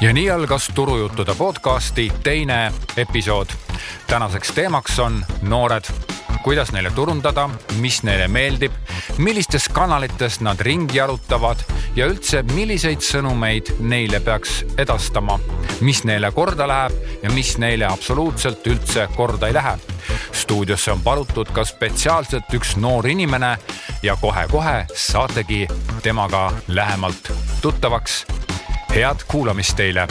ja nii algas Turujuttude podcasti teine episood. tänaseks teemaks on noored, kuidas neile turundada, mis neile meeldib, millistes kanalites nad ringi jalutavad ja üldse, milliseid sõnumeid neile peaks edastama, mis neile korda läheb ja mis neile absoluutselt üldse korda ei lähe. stuudiosse on palutud ka spetsiaalselt üks noor inimene ja kohe-kohe saategi temaga lähemalt tuttavaks head kuulamist teile.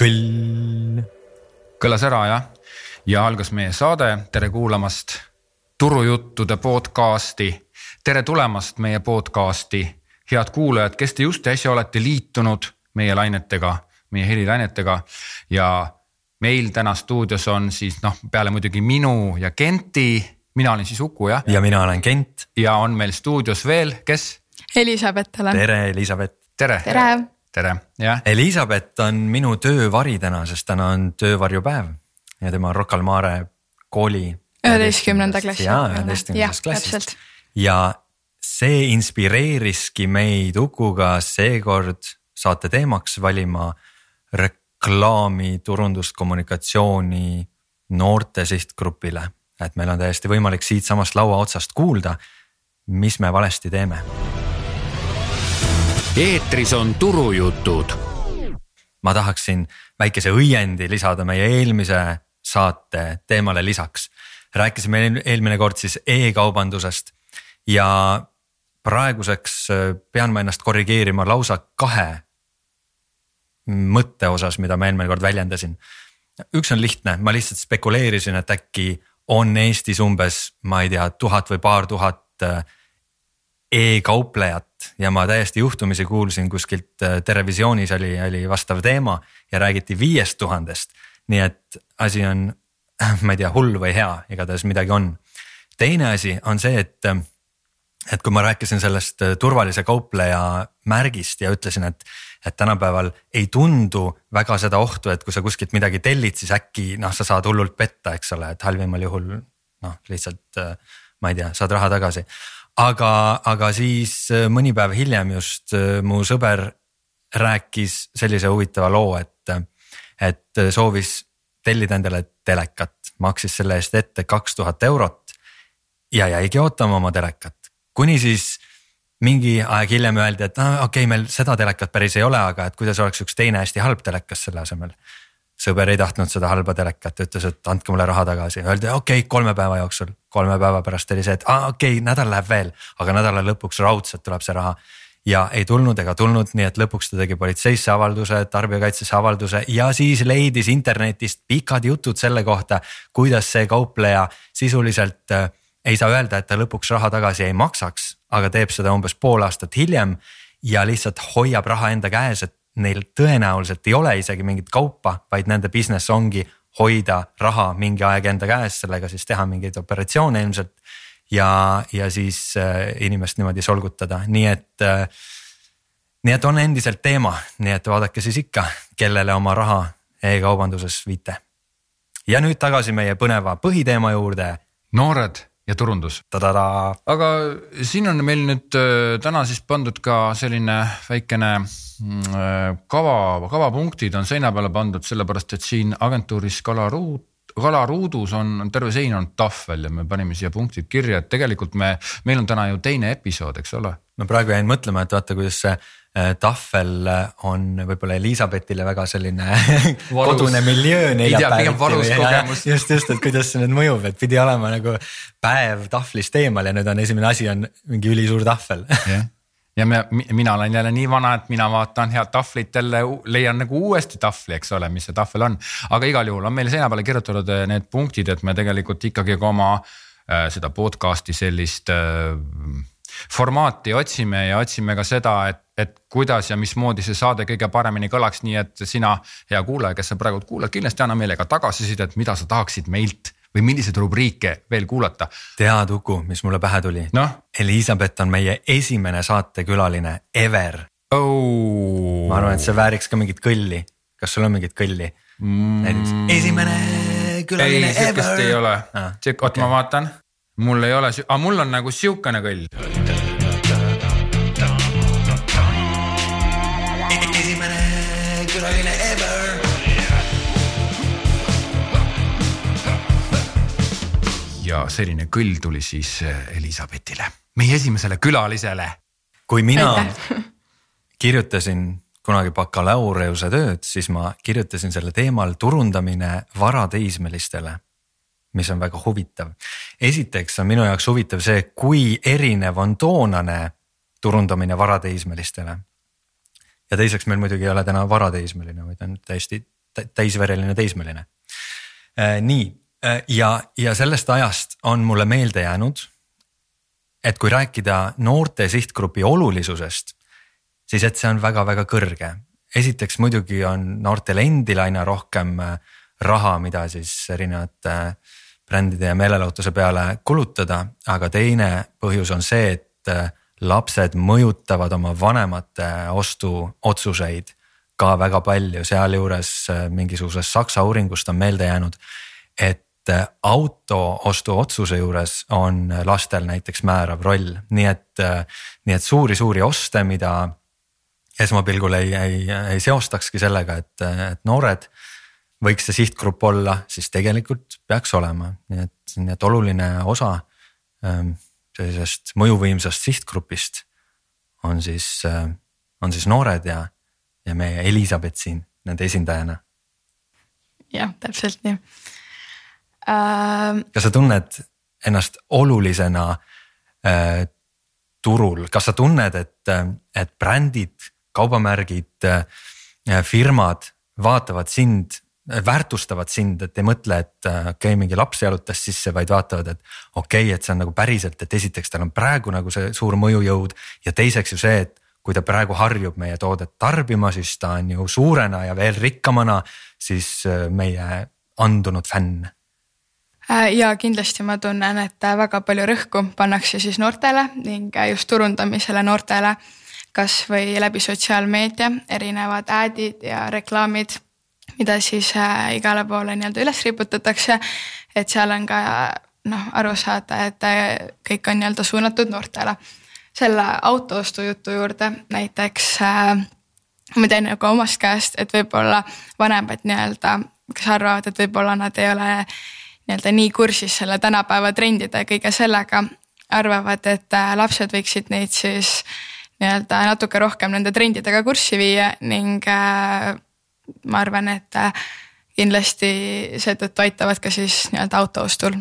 kõll. kõlas ära jah, ja algas meie saade, tere kuulamast turujuttude podcasti. tere tulemast meie podcasti, head kuulajad, kes te just äsja olete liitunud meie lainetega, meie helilainetega ja meil täna stuudios on siis noh, peale muidugi minu ja Kenti, mina olen siis Uku jah. ja mina olen Kent. ja on meil stuudios veel, kes? Elizabeth olen. tere, Elizabeth. tere. tere. tere, jah. Elizabeth on minu töövari täna, sest täna on töövarjupäev ja tema on Rocca al Mare kooli. üheteistkümnenda klassi. jaa, üheteistkümnendas klassis ja see inspireeriski meid Ukuga seekord saate teemaks valima reklaami, turundust, kommunikatsiooni noorte sihtgrupile. et meil on täiesti võimalik siitsamast laua otsast kuulda, mis me valesti teeme. eetris on turujutud. ma tahaksin väikese õiendi lisada meie eelmise saate teemale lisaks. rääkisime eelmine kord siis e-kaubandusest ja praeguseks pean ma ennast korrigeerima lausa kahe mõtte osas, mida ma eelmine kord väljendasin. üks on lihtne, ma lihtsalt spekuleerisin, et äkki on Eestis umbes, ma ei tea, tuhat või paar tuhat äh, e-kauplejat ja ma täiesti juhtumisi kuulsin kuskilt äh, Terevisioonis oli, oli vastav teema ja räägiti viiest tuhandest. nii et asi on, ma ei tea, hull või hea, igatahes midagi on. teine asi on see, et et kui ma rääkisin sellest äh, turvalise kaupleja märgist ja ütlesin, et, et tänapäeval ei tundu väga seda ohtu, et kui sa kuskilt midagi tellid, siis äkki noh, sa saad hullult petta, eks ole, et halvimal juhul noh, lihtsalt äh, ma ei tea, saad raha tagasi. aga, aga siis äh, mõni päev hiljem just mu sõber rääkis sellise huvitava loo, et, et soovis tellida endale telekat, maksis selle eest ette kaks tuhat eurot ja jäigi ootama oma telekat kuni siis mingi aeg hiljem öeldi, et ah, okei okay,, meil seda telekat päris ei ole, aga et kuidas oleks üks teine hästi halb telekas selle asemel. sõber ei tahtnud seda halba telekat, ütles, et andke mulle raha tagasi, öeldi okei okay,, kolme päeva jooksul. kolme päeva pärast oli see, et ah, okei okay,, nädal läheb veel, aga nädala lõpuks raudselt tuleb see raha. ja ei tulnud ega tulnud, nii et lõpuks ta tegi politseisse avalduse, tarbijakaitsesse avalduse ja siis leidis internetist pikad jutud selle kohta, kuidas see kaupleja sisuliselt ei saa öelda, et ta lõpuks raha tagasi ei maksaks, aga teeb seda umbes pool aastat hiljem ja lihtsalt hoiab raha enda käes, et neil tõenäoliselt ei ole isegi mingit kaupa, vaid nende business ongi hoida raha mingi aeg enda käes, sellega siis teha mingeid operatsioone ilmselt. ja, ja siis äh, inimest niimoodi solgutada, nii et äh,. nii et on endiselt teema, nii et vaadake siis ikka, kellele oma raha e-kaubanduses viite. ja nüüd tagasi meie põneva põhiteema juurde. noored ja turundus. aga siin on meil nüüd äh, täna siis pandud ka selline väikene mm, äh, kava, kavapunktid on seina peale pandud, sellepärast et siin agentuuris Kalaruut kalaruudus on terve sein on tahvel ja me panime siia punktid kirja, et tegelikult me, meil on täna ju teine episood, eks ole. ma praegu jäin mõtlema, et vaata, kuidas see tahvel äh, on võib-olla Elizabethile väga selline kodune miljöö neljapäeviti. just, just, et kuidas see nüüd mõjub, et pidi olema nagu päev tahvlist eemal ja nüüd on esimene asi on mingi ülisuur tahvel yeah ja me, mina olen jälle nii vana, et mina vaatan head tahvlit jälle, leian nagu uuesti tahvli, eks ole, mis see tahvel on. aga igal juhul on meil seina peale kirjutatud äh, need punktid, et me tegelikult ikkagi ka oma äh, seda podcast'i sellist äh, formaati otsime ja otsime ka seda, et, et kuidas ja mismoodi see saade kõige paremini kõlaks, nii et sina, hea kuulaja, kes sa praegu kuulad, kindlasti anna meile ka tagasisidet, mida sa tahaksid meilt või milliseid rubriike veel kuulata. tead, Uku, mis mulle pähe tuli no?? Elizabeth on meie esimene saatekülaline ever oh.. ma arvan, et see vääriks ka mingit kõlli. kas sul on mingit kõlli mm.? esimene külaline ei, ever. ei ole ah,, oot okay. ma vaatan, mul ei ole, aga mul on nagu siukene kõll. esimene külaline ever. ja selline kõll tuli siis eh, Elizabethile, meie esimesele külalisele. kui mina kirjutasin kunagi bakalaureuse tööd, siis ma kirjutasin selle teemal turundamine varateismelistele. Mis on väga huvitav. esiteks on minu jaoks huvitav see, kui erinev on toonane turundamine varateismelistele. ja teiseks meil muidugi ei ole täna varateismeline, vaid on täiesti täisvereline teismeline. Äh, nii äh, ja, ja sellest ajast on mulle meelde jäänud, et kui rääkida noorte sihtgrupi olulisusest siis et see on väga-väga kõrge. esiteks muidugi on noortel endil aina rohkem äh, raha, mida siis erinevate äh, brändide ja meelelahutuse peale kulutada, aga teine põhjus on see, et äh, lapsed mõjutavad oma vanemate ostuotsuseid ka väga palju, sealjuures mingisugusest Saksa uuringust on meelde jäänud, et auto ostuotsuse juures on lastel näiteks määrav roll, nii et, nii et suuri-suuri oste, mida esmapilgul ei, ei, ei seostakski sellega, et, et noored võiks see sihtgrupp olla, siis tegelikult peaks olema, nii et, nii et oluline osa ähm, sellisest mõjuvõimsast sihtgrupist on siis, äh, on siis noored ja, ja meie Elizabeth siin nende esindajana. jah, täpselt nii. Ähm.... kas sa tunned ennast olulisena äh, turul, kas sa tunned, et, et brändid kaubamärgid, äh, firmad vaatavad sind, äh, väärtustavad sind, et ei mõtle, et äh, okei okay,, mingi laps jalutas sisse, vaid vaatavad, et okei okay,, et see on nagu päriselt, et esiteks tal on praegu nagu see suur mõjujõud ja teiseks ju see, et kui ta praegu harjub meie toodet tarbima, siis ta on ju suurena ja veel rikkamana siis meie andunud fänn. Ja kindlasti ma tunnen, et väga palju rõhku pannakse siis noortele ning just turundamisele noortele kasvõi läbi sotsiaalmeedia erinevad ad'id ja reklaamid, mida siis äh, igale poole nii-öelda üles riputatakse. et seal on ka noh, aru saada, et äh, kõik on nii-öelda suunatud noortele. selle autoostu jutu juurde näiteks äh, ma tean nagu omast käest, et võib-olla vanemad nii-öelda, kes arvavad, et võib-olla nad ei ole nii-öelda nii kursis selle tänapäeva trendide ja kõige sellega, arvavad, et lapsed võiksid neid siis nii-öelda natuke rohkem nende trendidega kurssi viia ning ma arvan, et äh, kindlasti seetõttu aitavad ka siis nii-öelda autoostul.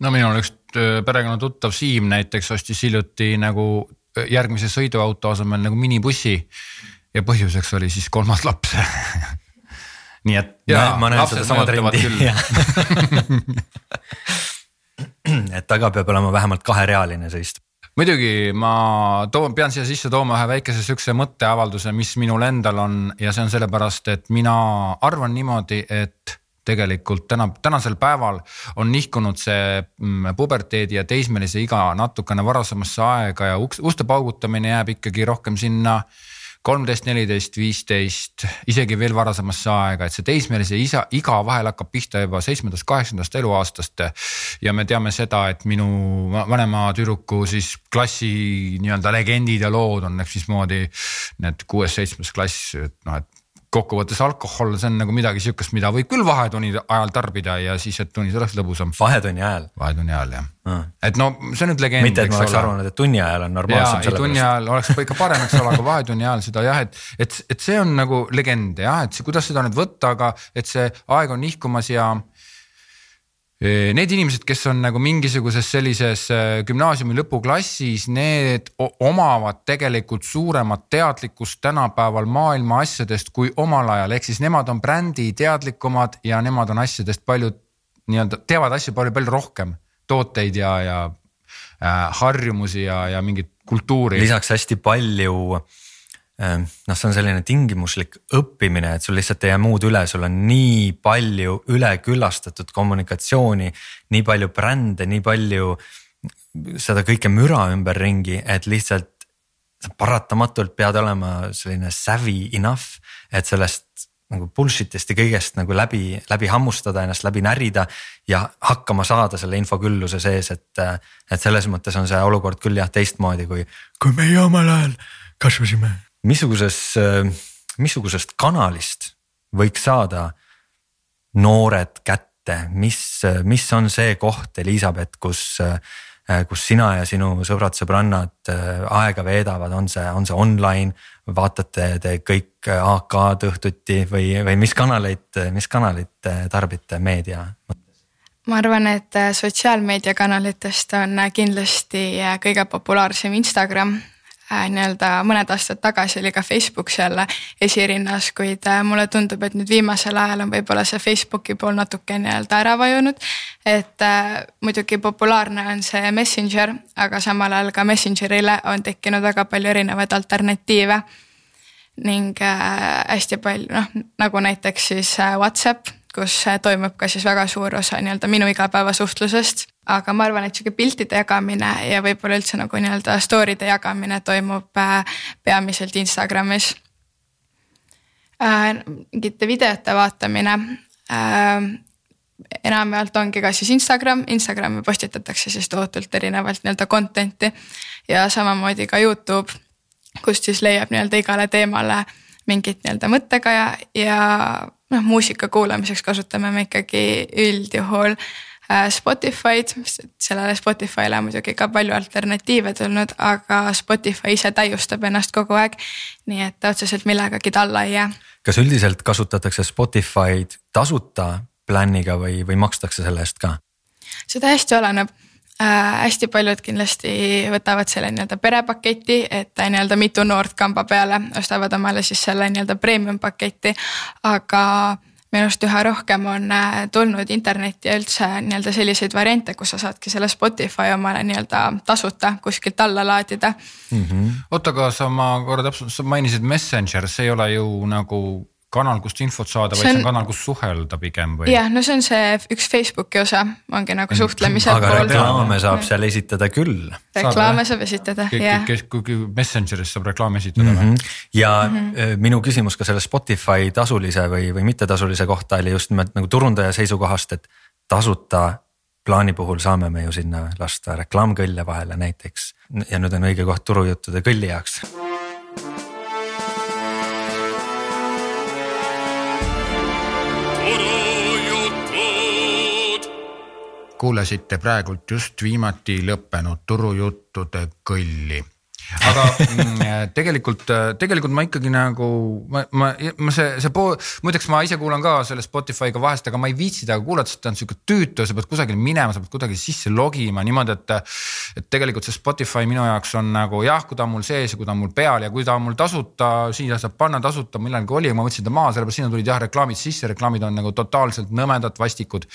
no minul üks äh, perekonnatuttav Siim näiteks ostis hiljuti nagu järgmise sõiduauto asemel nagu minibussi ja põhjuseks oli siis kolmas laps nii et. ja ma näen sedasama trendi et taga peab olema vähemalt kaherealine see istuv muidugi ma toon, pean siia sisse tooma ühe väikese sihukese mõtteavalduse, mis minul endal on ja see on sellepärast, et mina arvan niimoodi, et tegelikult täna, tänasel päeval on nihkunud see mm, puberteedi ja teismelise iga natukene varasemasse aega ja uks, uste paugutamine jääb ikkagi rohkem sinna kolmteist, neliteist, viisteist, isegi veel varasemasse aega, et see teismelise isa, iga vahel hakkab pihta juba seitsmendast, kaheksandast eluaastast. ja me teame seda, et minu vanema tüdruku siis klassi nii-öelda legendid ja lood on, eks mismoodi need kuues-seitsmes klass, et noh, et kokkuvõttes alkohol, see on nagu midagi sihukest, mida võib küll vahetunni ajal tarbida ja siis, et tunnis oleks lõbusam. vahetunni ajal? vahetunni ajal jah mm., et no see on nüüd legend. mitte, et ma oleks arvanud, et tunni ajal on normaalsem. jaa, tunni ajal oleks ikka parem, eks ole, aga vahetunni ajal seda jah, et, et, et see on nagu legend jah, et see, kuidas seda nüüd võtta, aga et see aeg on nihkumas ja Need inimesed, kes on nagu mingisuguses sellises gümnaasiumi lõpuklassis, need omavad tegelikult suuremat teadlikkust tänapäeval maailma asjadest kui omal ajal, ehk siis nemad on brändi teadlikumad ja nemad on asjadest palju nii-öelda teavad asju palju-palju rohkem, tooteid ja, ja äh, harjumusi ja, ja mingit kultuuri. lisaks hästi palju äh, noh, see on selline tingimuslik õppimine, et sul lihtsalt ei jää muud üle, sul on nii palju üleküllastatud kommunikatsiooni, nii palju brände, nii palju seda kõike müra ümberringi, et lihtsalt paratamatult pead olema selline savvy enough, et sellest nagu bullshit'ist ja kõigest nagu läbi, läbi hammustada, ennast läbi närida ja hakkama saada selle infokülluse sees, et. et selles mõttes on see olukord küll jah teistmoodi kui, kui meie omal ajal kasvasime. Missuguses, missugusest kanalist võiks saada noored kätte, mis, mis on see koht, Elizabeth, kus Äh, kus sina ja sinu sõbrad-sõbrannad äh, aega veedavad, on see, on see online, vaatate te kõik AK-d õhtuti või, või mis kanaleid, mis kanaleid tarbite meedia mõttes? ma arvan, et sotsiaalmeediakanalitest on kindlasti kõige populaarsem Instagram, Äh, nii-öelda mõned aastad tagasi oli ka Facebook seal esirinnas, kuid äh, mulle tundub, et nüüd viimasel ajal on võib-olla see Facebooki pool natuke nii-öelda ära vajunud. et äh, muidugi populaarne on see Messenger, aga samal ajal ka Messengerile on tekkinud väga palju erinevaid alternatiive. ning äh, hästi palju noh, nagu näiteks siis äh, Whatsapp kus toimub ka siis väga suur osa nii-öelda minu igapäevasuhtlusest. aga ma arvan, et sihuke piltide jagamine ja võib-olla üldse nagu nii-öelda story'de jagamine toimub äh, peamiselt Instagramis. Äh, mingite videote vaatamine äh, enamjaolt ongi ka siis Instagram, Instagrami postitatakse siis tohutult erinevalt nii-öelda content'i ja samamoodi ka Youtube, kust siis leiab nii-öelda igale teemale mingit nii-öelda mõttekaja ja noh, muusika kuulamiseks kasutame me ikkagi üldjuhul äh, Spotify'd, sellele Spotify'le on muidugi ka palju alternatiive tulnud, aga Spotify ise täiustab ennast kogu aeg. nii et otseselt millegagi ta alla ei jää. kas üldiselt kasutatakse Spotify'd tasuta plänniga või, või makstakse selle eest ka? see täiesti oleneb äh,. hästi paljud kindlasti võtavad selle nii-öelda perepaketi, et nii-öelda mitu noort kamba peale ostavad omale siis selle nii-öelda premium paketi, aga minu arust üha rohkem on äh, tulnud internetti üldse nii-öelda selliseid variante, kus sa saadki selle Spotify omale nii-öelda tasuta kuskilt alla laadida mm -hmm.. oota, aga sa ma korra täpsustan, sa mainisid Messenger, see ei ole ju nagu kanal, kust infot saada, vaid see on, kanal, kus suhelda pigem või? jah, no see on see üks Facebooki osa, ongi nagu suhtlemise aga pool. reklaame saab seal esitada küll. reklaame saab esitada, jah. kes, kui Messengeris saab reklaame esitada mm -hmm. või? ja mm -hmm. minu küsimus ka selle Spotify tasulise või, või mittetasulise kohta oli just nimelt nagu turundaja seisukohast, et tasuta plaani puhul saame me ju sinna lasta reklaamkõlle vahele näiteks ja nüüd on õige koht turujuttude kõlli jaoks kuulasite praegult just viimati lõppenud turujuttude kõlli aga mm, tegelikult, tegelikult ma ikkagi nagu ma, ma, ma see, see pool, muideks ma ise kuulan ka selle Spotify'ga vahest, aga ma ei viitsi temaga kuulata, sest ta on sihuke tüütu sa pead kusagile minema, sa pead kuidagi sisse logima niimoodi, et. et tegelikult see Spotify minu jaoks on nagu jah, kui ta on mul sees ja kui ta on mul peal ja kui ta on mul tasuta, siia saab panna tasuta, millalgi oli, ma võtsin ta maha, sellepärast sinna tulid jah reklaamid sisse, reklaamid on nagu totaalselt nõmedad, vastikud.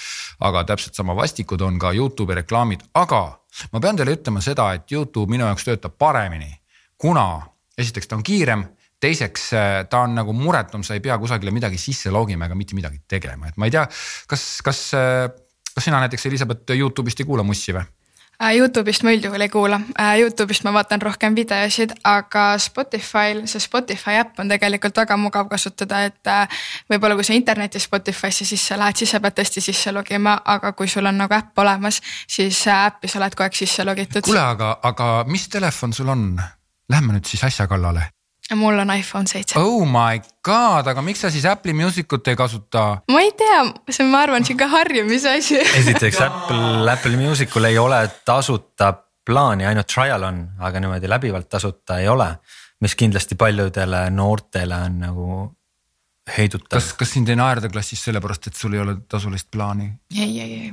aga täpselt sama vastikud on ka Youtube'i reklaamid, aga ma pean teile ütlema seda, et Youtube minu jaoks töötab paremini, kuna esiteks ta on kiirem teiseks äh, ta on nagu muretum, sa ei pea kusagile midagi sisse logima ega mitte midagi tegema, et ma ei tea, kas, kas, äh, kas sina näiteks Elizabeth Youtube'ist ei kuula mussi või? Äh, Youtube'ist ma üldjuhul ei kuula, äh, Youtube'ist ma vaatan rohkem videosid, aga Spotify'l, see Spotify äpp on tegelikult väga mugav kasutada, et äh, võib-olla kui sa internetis Spotify'sse sisse lähed, siis sa pead tõesti sisse logima, aga kui sul on nagu äpp olemas, siis äppi sa oled kogu aeg sisse logitud. kuule, aga, aga mis telefon sul on? Lähme nüüd siis asja kallale mul on iPhone seitse. Oh my god, aga miks sa siis Apple'i Music ut ei kasuta? ma ei tea, see on, ma arvan, sihuke harjumise asi. esiteks Apple, Apple Musicul ei ole tasuta plaani, ainult trial on, aga niimoodi läbivalt tasuta ei ole. mis kindlasti paljudele noortele on nagu heidutav. kas, kas sind ei naerda klassis sellepärast, et sul ei ole tasulist plaani? ei, ei, ei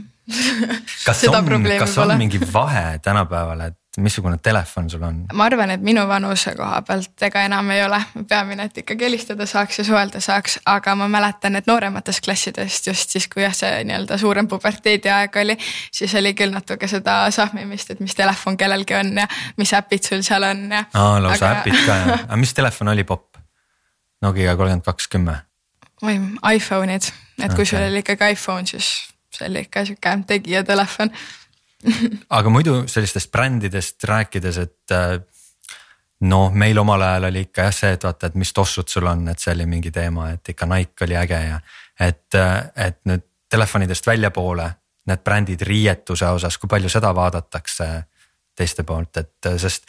kas on, kas on mingi vahe tänapäeval, et missugune telefon sul on? ma arvan, et minu vanuse koha pealt ega enam ei ole, peamine, et ikkagi helistada saaks ja suhelda saaks, aga ma mäletan, et noorematest klassidest just siis, kui jah, see nii-öelda suurem puberteedi aeg oli, siis oli küll natuke seda sahmimist, et mis telefon kellelgi on ja mis äpid sul seal on ja. aa, lausa aga... äpid ka jah, aga mis telefon oli popp? Nokia kolmkümmend kaks kümme? või iPhone'id, et kui okay. sul oli ikkagi iPhone, siis see oli ikka sihuke tegijatelefon aga muidu sellistest brändidest rääkides, et äh, noh, meil omal ajal oli ikka jah see, et vaata, et mis tossud sul on, et see oli mingi teema, et ikka Nike oli äge ja et, et nüüd telefonidest väljapoole need brändid riietuse osas, kui palju seda vaadatakse teiste poolt, et sest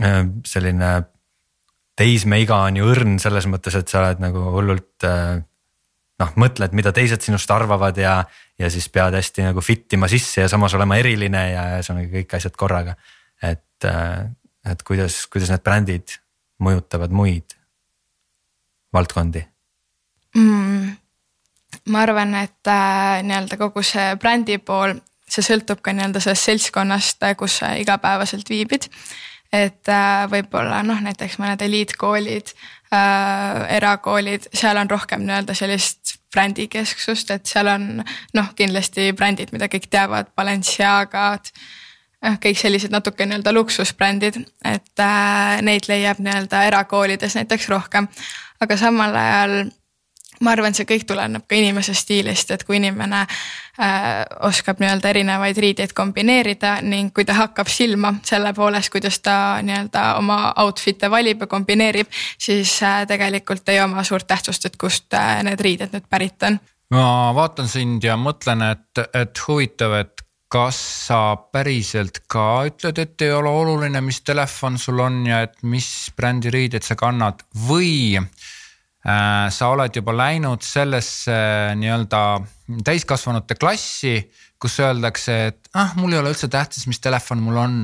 äh, selline teismeiga on ju õrn selles mõttes, et sa oled nagu hullult äh, noh, mõtled, mida teised sinust arvavad ja, ja siis pead hästi nagu fit ima sisse ja samas olema eriline ja ühesõnaga kõik asjad korraga. et, äh, et kuidas, kuidas need brändid mõjutavad muid valdkondi mm,? ma arvan, et äh, nii-öelda kogu see brändi pool, see sõltub ka nii-öelda sellest seltskonnast, kus sa igapäevaselt viibid. et äh, võib-olla noh, näiteks mõned eliitkoolid äh,, erakoolid, seal on rohkem nii-öelda sellist brändikesksust, et seal on noh, kindlasti brändid, mida kõik teavad, Balenciagad noh, kõik sellised natuke nii-öelda luksusbrändid, et äh, neid leiab nii-öelda erakoolides näiteks rohkem. aga samal ajal ma arvan, see kõik tuleneb ka inimese stiilist, et kui inimene äh, oskab nii-öelda erinevaid riideid kombineerida ning kui ta hakkab silma selle poolest, kuidas ta nii-öelda oma outfit'e valib ja kombineerib, siis äh, tegelikult ei oma suurt tähtsust, et kust äh, need riided nüüd pärit on. ma vaatan sind ja mõtlen, et, et huvitav, et kas sa päriselt ka ütled, et ei ole oluline, mis telefon sul on ja et mis brändi riideid sa kannad või sa oled juba läinud sellesse nii-öelda täiskasvanute klassi, kus öeldakse, et ah, mul ei ole üldse tähtis, mis telefon mul on.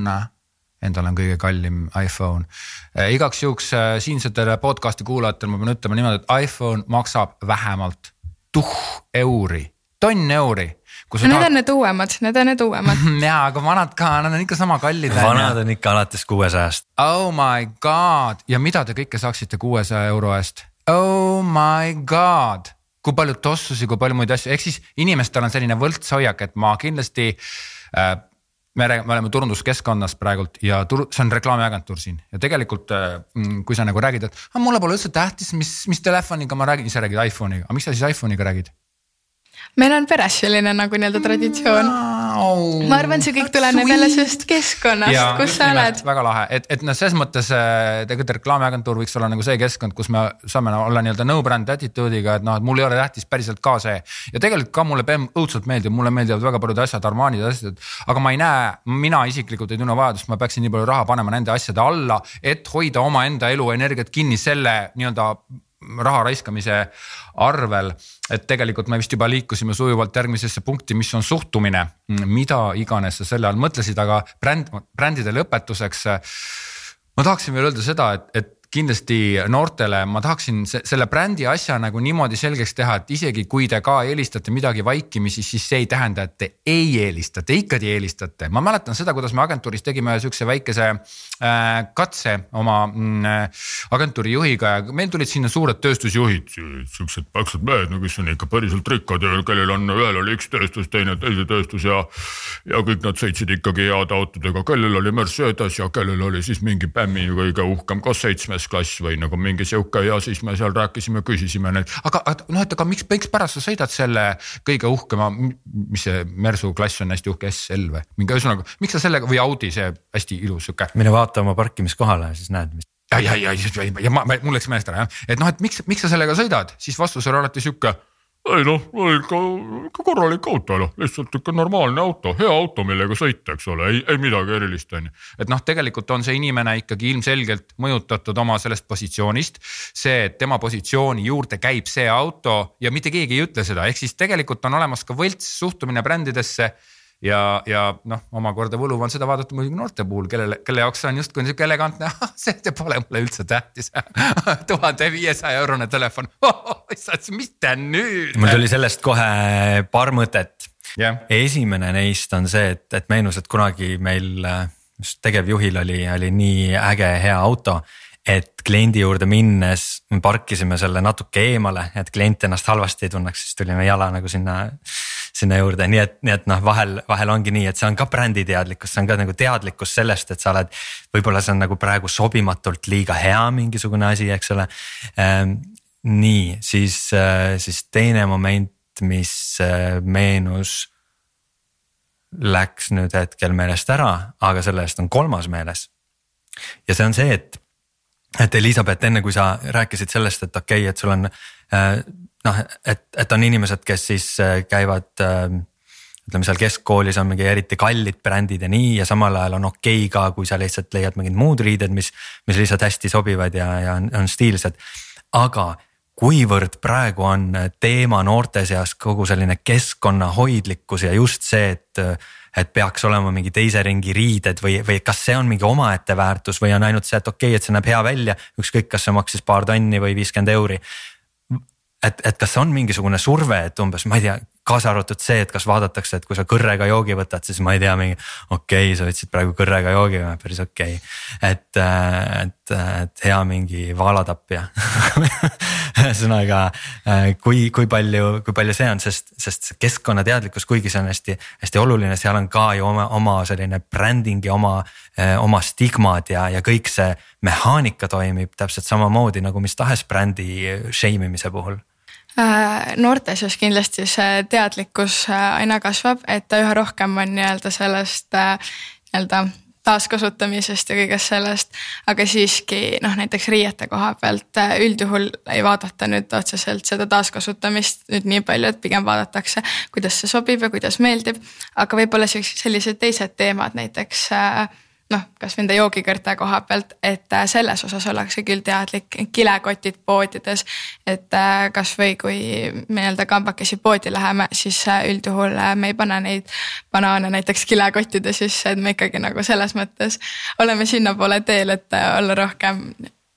Endal on kõige kallim iPhone. Äh, igaks juhuks äh, siinsetele podcast'i kuulajatele ma pean ütlema niimoodi, et iPhone maksab vähemalt tuh euri, tonn euri no need tahad... on need uuemad, need on need uuemad ja, aga vanad ka, nad on ikka sama kallid. vanad on ikka alates kuuesajast. Oh my god ja mida te kõike saaksite kuuesaja euro eest? Oh my god, kui palju tossusi, kui palju muid asju, ehk siis inimestel on selline võltshoiak, et ma kindlasti äh, me räägime, me oleme turunduskeskkonnas praegult ja tur-, see on reklaamiagentuur siin. Ja tegelikult äh, mm, kui sa nagu räägid, et ah, mulle pole üldse tähtis, mis, mis telefoniga ma räägin, ise räägid iPhone'iga, aga miks sa siis iPhone'iga räägid? Meil on peres selline nagu nii-öelda traditsioon no,. ma arvan, see kõik tuleneb jälle sellest keskkonnast, kus sa oled. väga lahe, et, et noh, selles mõttes äh, tegelikult reklaamiagentuur võiks olla nagu see keskkond, kus me saame olla nii-öelda no brand attitude'iga, et noh, et mul ei ole tähtis päriselt ka see. ja tegelikult ka mulle BM õudselt meeldib, mulle meeldivad väga paljud asjad, Armanid ja asjad, aga ma ei näe, mina isiklikult ei tunne vajadust, ma peaksin nii palju raha panema nende asjade alla, et hoida omaenda elu energiat kinni selle nii-öelda raha raiskamise arvel. et tegelikult me vist juba liikusime sujuvalt järgmisesse punkti, mis on suhtumine, mida iganes sa selle all mõtlesid, aga bränd, brändide lõpetuseks. ma tahaksin veel öelda seda, et, et kindlasti noortele ma tahaksin selle brändi asja nagu niimoodi selgeks teha, et isegi kui te ka eelistate midagi vaikimisi, siis see ei tähenda, et te ei eelista, te ikkagi eelistate. ma mäletan seda, kuidas me agentuuris tegime ühe sihukese väikese äh, katse oma äh, agentuuri juhiga ja meil tulid sinna suured tööstusjuhid, siuksed paksud mehed, no kes on ikka päriselt rikkad ja kellel on, ühel oli üks tööstus, teine teine tööstus ja. ja kõik nad sõitsid ikkagi heade autodega, kellel oli Mercedes ja kellel oli siis mingi Bämmi kõige uhkem K7 kuues klass või nagu mingi sihuke ja siis me seal rääkisime, küsisime neid, aga noh, et aga miks, miks pärast sa sõidad selle kõige uhkema, mis see Mersu klass on hästi uhke SL või mingi ühesõnaga, miks sa sellega või Audi, see hästi ilus sihuke. mine vaata oma parkimiskohale, siis näed, mis. ja, ja, ja, ja, ja ma, mul läks meelest ära jah, et noh, et miks, miks sa sellega sõidad, siis vastus oli alati sihuke ei noh, ikka, ikka korralik auto noh, lihtsalt ikka normaalne auto, hea auto, millega sõita, eks ole, ei, ei midagi erilist, on ju. et noh, tegelikult on see inimene ikkagi ilmselgelt mõjutatud oma sellest positsioonist. see, et tema positsiooni juurde käib see auto ja mitte keegi ei ütle seda, ehk siis tegelikult on olemas ka võlts suhtumine brändidesse ja, ja noh, omakorda võluv on seda vaadata muidugi noorte puhul, kellele, kelle jaoks on justkui niisugune elegantne, see pole mulle üldse tähtis. Tuhande viiesaja eurone telefon. Oh,, issand, mitte nüüd. mul tuli sellest kohe paar mõtet. Yeah.. esimene neist on see, et, et meenus, et kunagi meil just tegevjuhil oli, oli nii äge hea auto et kliendi juurde minnes me parkisime selle natuke eemale, et klient ennast halvasti ei tunneks, siis tulime jala nagu sinna sinna juurde, nii et, nii et noh, vahel, vahel ongi nii, et see on ka bränditeadlikkus, see on ka nagu teadlikkus sellest, et sa oled. võib-olla see on nagu praegu sobimatult liiga hea mingisugune asi, eks ole ähm,. nii, siis, äh, siis teine moment, mis äh, meenus. Läks nüüd hetkel meelest ära, aga selle eest on kolmas meeles. ja see on see, et et Elizabeth, enne kui sa rääkisid sellest, et okei okay,, et sul on noh, et, et on inimesed, kes siis käivad ütleme seal keskkoolis on mingi eriti kallid brändid ja nii ja samal ajal on okei okay ka, kui sa lihtsalt leiad mingid muud riided, mis, mis lihtsalt hästi sobivad ja, ja on, on stiilsed. aga kuivõrd praegu on teema noorte seas kogu selline keskkonnahoidlikkus ja just see, et, et peaks olema mingi teise ringi riided või, või kas see on mingi omaette väärtus või on ainult see, et okei okay,, et see näeb hea välja, ükskõik, kas see maksis paar tonni või viiskümmend euri et, et kas on mingisugune surve, et umbes, ma ei tea, kaasa arvatud see, et kas vaadatakse, et kui sa kõrrega joogi võtad, siis ma ei tea, mingi okei okay,, sa võtsid praegu kõrrega joogi, päris okei. Okay.. et, et, et hea mingi vaalatapja. Ühesõnaga kui, kui palju, kui palju see on, sest, sest keskkonnateadlikkus, kuigi see on hästi, hästi oluline, seal on ka ju oma, oma selline branding ja oma, oma stigmad ja, ja kõik see mehaanika toimib täpselt samamoodi nagu mis tahes brändi shame imise puhul noorte seas kindlasti see teadlikkus äh, aina kasvab, et üha rohkem on nii-öelda sellest äh, nii-öelda taaskasutamisest ja kõigest sellest, aga siiski noh, näiteks riiete koha pealt üldjuhul ei vaadata nüüd otseselt seda taaskasutamist nüüd nii palju, et pigem vaadatakse, kuidas see sobib ja kuidas meeldib. aga võib-olla sellised teised teemad, näiteks äh, noh, kas nende joogikõrte koha pealt, et äh, selles osas ollakse küll teadlik, kilekotid poodides. et äh, kasvõi kui nii-öelda kambakesi poodi läheme, siis äh, üldjuhul me ei pane neid banaane näiteks kilekottide sisse, et me ikkagi nagu selles mõttes oleme sinnapoole teel, et olla rohkem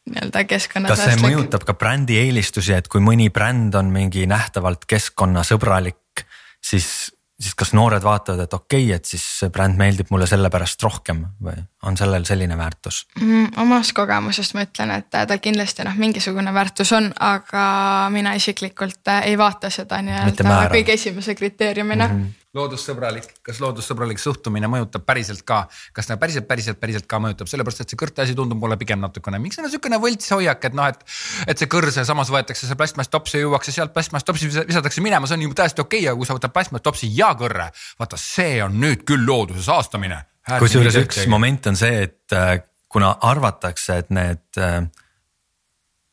nii-öelda keskkonnasäästlik. kas see mõjutab ka brändi eelistusi, et kui mõni bränd on mingi nähtavalt keskkonnasõbralik, siis siis kas noored vaatavad, et okei okay,, et siis see bränd meeldib mulle sellepärast rohkem või on sellel selline väärtus mm,? omast kogemusest ma ütlen, et tal kindlasti noh, mingisugune väärtus on, aga mina isiklikult ei vaata seda nii-öelda kõige esimese kriteeriumina mm. -hmm loodussõbralik, kas loodussõbralik suhtumine mõjutab päriselt ka, kas ta päriselt, päriselt, päriselt ka mõjutab, sellepärast et see kõrte asi tundub mulle pigem natukene, miks on niisugune võlts hoiak, et noh, et. et see kõrs ja samas võetakse see plastmasstopsi juuakse sealt plastmasstopsi visatakse minema, see on ju täiesti okei okay,, aga kui sa võtad plastmasstopsi ja kõrre, vaata, see on nüüd küll looduse saastamine. kusjuures üks moment on see, et äh, kuna arvatakse, et need äh,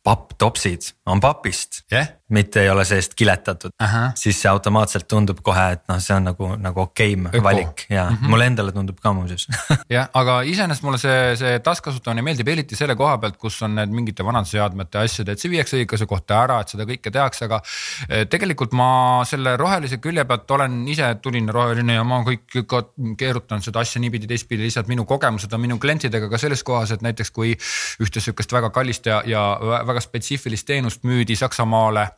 papptopsid on papist yeah., mitte ei ole seest kiletatud siis see automaatselt tundub kohe, et noh, see on nagu, nagu okeim okay valik ja mm -hmm. mulle endale tundub ka muuseas jah, aga iseenesest mulle see, see taaskasutamine meeldib eriti selle koha pealt, kus on need mingite vanade seadmete asjad, et see viiakse õigesse kohta ära, et seda kõike tehakse, aga. Eh, tegelikult ma selle rohelise külje pealt olen ise tuline roheline ja ma kõik ka keerutan seda asja niipidi, teistpidi, lihtsalt minu kogemused on minu klientidega ka selles kohas, et näiteks kui ühte sihukest väga kallist ja, ja väga spetsiifilist teenust müüdi Saksamaale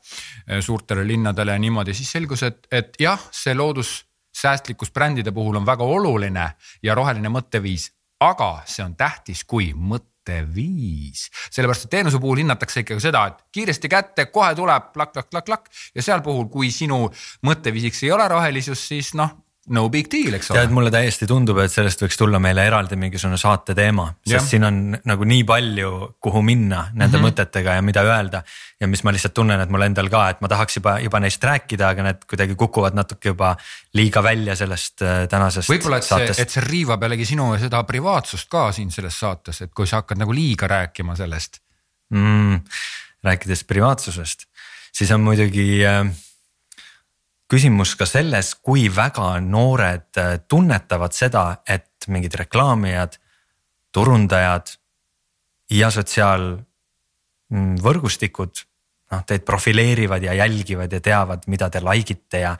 suurtele linnadele ja niimoodi, siis selgus, et, et jah, see loodussäästlikkus brändide puhul on väga oluline ja roheline mõtteviis, aga see on tähtis kui mõtteviis. sellepärast, et teenuse puhul hinnatakse ikkagi seda, et kiiresti kätte, kohe tuleb plakk-plakk-plakk-plakk ja seal puhul, kui sinu mõtteviisiks ei ole rohelisus, siis noh no big deal, eks ole. tead, mulle täiesti tundub, et sellest võiks tulla meile eraldi mingisugune saate teema, sest ja. siin on nagu nii palju, kuhu minna nende mm -hmm. mõtetega ja mida öelda. ja mis ma lihtsalt tunnen, et mul endal ka, et ma tahaks juba, juba neist rääkida, aga need kuidagi kukuvad natuke juba liiga välja sellest äh, tänasest. võib-olla, et see, et see riivab jällegi sinu seda privaatsust ka siin selles saates, et kui sa hakkad nagu liiga rääkima sellest mm,. rääkides privaatsusest, siis on muidugi äh, küsimus ka selles, kui väga noored äh, tunnetavad seda, et mingid reklaamijad, turundajad ja sotsiaalvõrgustikud noh, teid profileerivad ja jälgivad ja teavad, mida te like ite ja,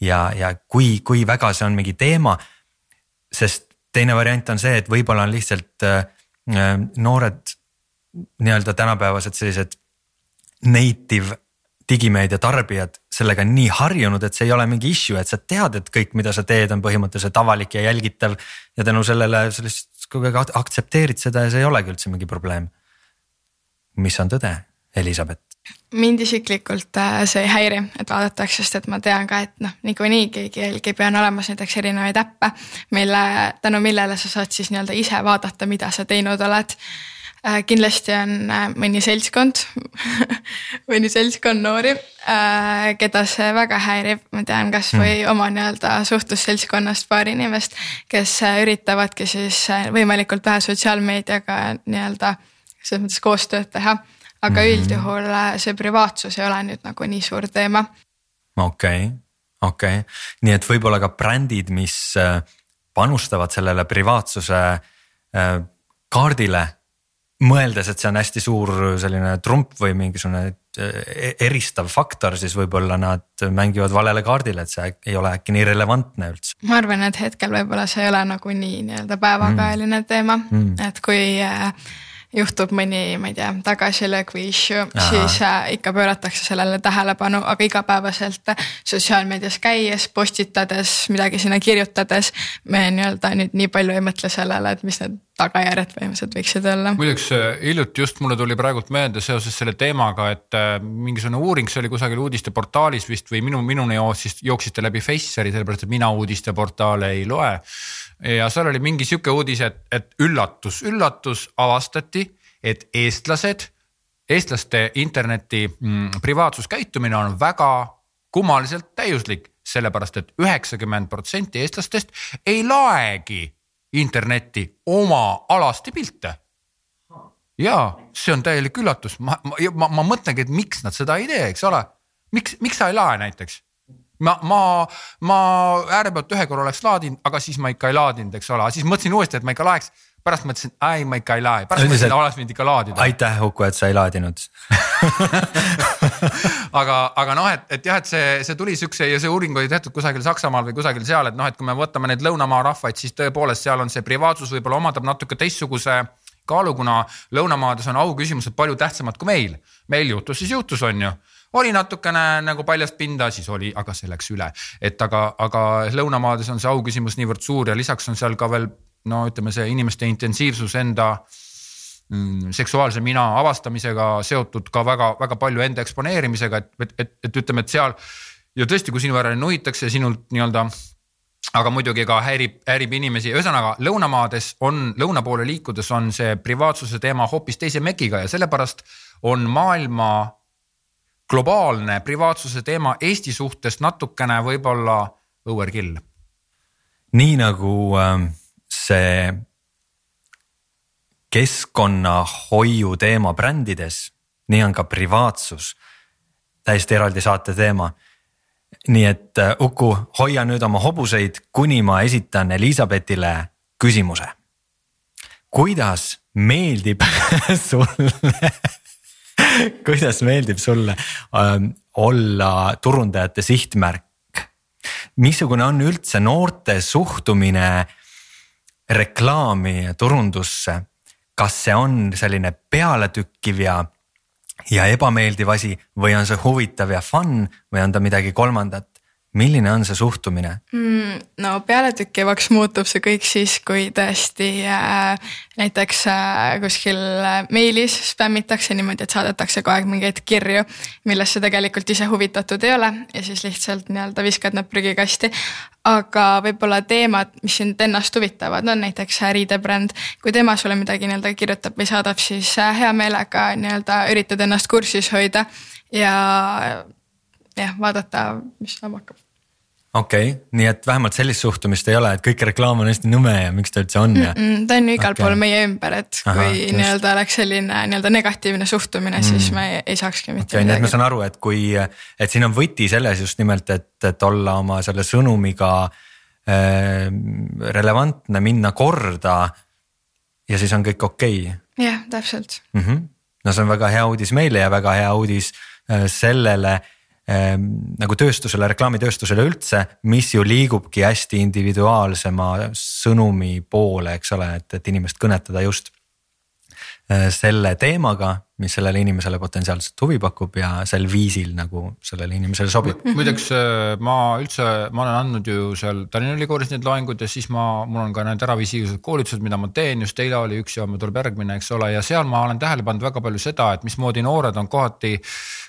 ja, ja kui, kui väga see on mingi teema. sest teine variant on see, et võib-olla on lihtsalt äh, äh noored nii-öelda tänapäevased sellised native digimeedia tarbijad sellega nii harjunud, et see ei ole mingi issue, et sa tead, et kõik, mida sa teed, on põhimõtteliselt avalik ja jälgitav. ja tänu sellele sa lihtsalt kogu aeg aktsepteerid seda ja see ei olegi üldse mingi probleem. mis on tõde, Elizabeth? mind isiklikult äh, see ei häiri, et vaadatakse, sest et ma tean ka, et noh, niikuinii keegi jälgib ja on olemas näiteks erinevaid äppe, mille, tänu millele sa saad siis nii-öelda ise vaadata, mida sa teinud oled kindlasti on äh, mõni seltskond mõni seltskond noori, äh, keda see väga häirib, ma tean kasvõi mm. oma nii-öelda suhtlusseltskonnast paar inimest, kes üritavadki siis võimalikult vähe sotsiaalmeediaga nii-öelda selles mõttes koostööd teha. aga mm üldjuhul äh, see privaatsus ei ole nüüd nagu nii suur teema. okei okay., okei okay., nii et võib-olla ka brändid, mis äh, panustavad sellele privaatsuse äh, kaardile mõeldes, et see on hästi suur selline trump või mingisugune e-, eristav faktor, siis võib-olla nad mängivad valele kaardile, et see ei ole äkki nii relevantne üldse. ma arvan, et hetkel võib-olla see ei ole nagu nii nii-öelda päevakajaline mm. teema mm., et kui äh, juhtub mõni, ma ei tea, tagasilöök või issue, siis äh, ikka pööratakse sellele tähelepanu, aga igapäevaselt sotsiaalmeedias käies, postitades, midagi sinna kirjutades. me nii-öelda nüüd nii palju ei mõtle sellele, et mis need tagajärjed põhimõtteliselt võiksid olla. muideks äh, hiljuti just mulle tuli praegult meelde seoses selle teemaga, et äh, mingisugune uuring, see oli kusagil uudisteportaalis vist või minu, minuni jooksis, jooksite läbi Face'i, sellepärast et mina uudisteportaale ei loe ja seal oli mingi sihuke uudis, et, et üllatus, üllatus avastati, et eestlased, eestlaste interneti mm, privaatsuskäitumine on väga kummaliselt täiuslik, sellepärast et üheksakümmend protsenti eestlastest ei laegi internetti oma alasti pilte. ja see on täielik üllatus, ma, ma, ma, ma mõtlengi, et miks nad seda ei tee, eks ole. miks, miks sa ei lae näiteks? Ma, ma, ma äärepealt ühe korra oleks laadinud, aga siis ma ikka ei laadinud, eks ole, siis mõtlesin uuesti, et ma ikka laeks. pärast mõtlesin, ei ma ikka ei lae, pärast mõtlesin, et oleks võinud ikka laadida. aitäh Uku, et sa ei laadinud aga, aga noh, et, et jah, et see, see tuli siukse ja see uuring oli tehtud kusagil Saksamaal või kusagil seal, et noh, et kui me võtame neid lõunamaa rahvaid, siis tõepoolest seal on see privaatsus võib-olla omandab natuke teistsuguse kaalu, kuna lõunamaades on auküsimused palju tähtsamad kui meil. meil juhtus, siis juhtus, on ju oli natukene nagu paljast pinda, siis oli, aga see läks üle, et aga, aga lõunamaades on see auküsimus niivõrd suur ja lisaks on seal ka veel no ütleme, see inimeste intensiivsus enda mm, seksuaalse mina avastamisega seotud ka väga-väga palju enda eksponeerimisega, et, et, et, et ütleme, et seal ja tõesti, kui sinu järele nuhitakse sinult nii-öelda aga muidugi ka häirib, häirib inimesi, ühesõnaga lõunamaades on, lõuna poole liikudes on see privaatsuse teema hoopis teise mekiga ja sellepärast on maailma globaalne privaatsuse teema Eesti suhtes natukene võib-olla õuerkill. nii nagu ähm, see keskkonnahoiu teema brändides, nii on ka privaatsus täiesti eraldi saate teema. nii et äh, Uku, hoia nüüd oma hobuseid, kuni ma esitan Elizabethile küsimuse. kuidas meeldib sulle kuidas meeldib sulle äh, olla turundajate sihtmärk? missugune on üldse noorte suhtumine reklaami ja turundusse? kas see on selline pealetükkiv ja, ja ebameeldiv asi või on see huvitav ja fun või on ta midagi kolmandat? Milline on see suhtumine mm,? no pealetökkivaks muutub see kõik siis, kui tõesti äh, näiteks äh, kuskil äh, meilis spämmitakse niimoodi, et saadetakse kogu aeg mingeid kirju, millesse tegelikult ise huvitatud ei ole ja siis lihtsalt nii-öelda viskad nad prügikasti. aga võib-olla teemad, mis sind ennast huvitavad, no näiteks äh, riidebränd, kui tema sulle midagi nii-öelda kirjutab või saadab, siis äh, hea meelega nii-öelda üritad ennast kursis hoida ja jah, vaadata, mis saama hakkab okei okay., nii et vähemalt sellist suhtumist ei ole, et kõik reklaam on hästi nõme ja miks ta üldse on ja mm. -mm, ta on ju igal okay. pool meie ümber, et Aha, kui nii-öelda oleks selline nii-öelda negatiivne suhtumine mm., siis me ei, ei saakski mitte okay, midagi. nii et ma saan aru, et kui, et siin on võti selles just nimelt, et, et olla oma selle sõnumiga äh, relevantne, minna korda. ja siis on kõik okei okay.. jah, täpselt mm. -hmm. no see on väga hea uudis meile ja väga hea uudis äh, sellele nagu tööstusele, reklaamitööstusele üldse, mis ju liigubki hästi individuaalsema sõnumi poole, eks ole, et, et inimest kõnetada just eh, selle teemaga, mis sellele inimesele potentsiaalselt huvi pakub ja sel viisil nagu sellele inimesele sobib. muideks eh, ma üldse, ma olen andnud ju seal Tallinna Ülikoolis neid loenguid ja siis ma, mul on ka need äravisiivsed koolitused, mida ma teen, just eile oli üks ja homme tuleb järgmine, eks ole, ja seal ma olen tähele pannud väga palju seda, et mismoodi noored on kohati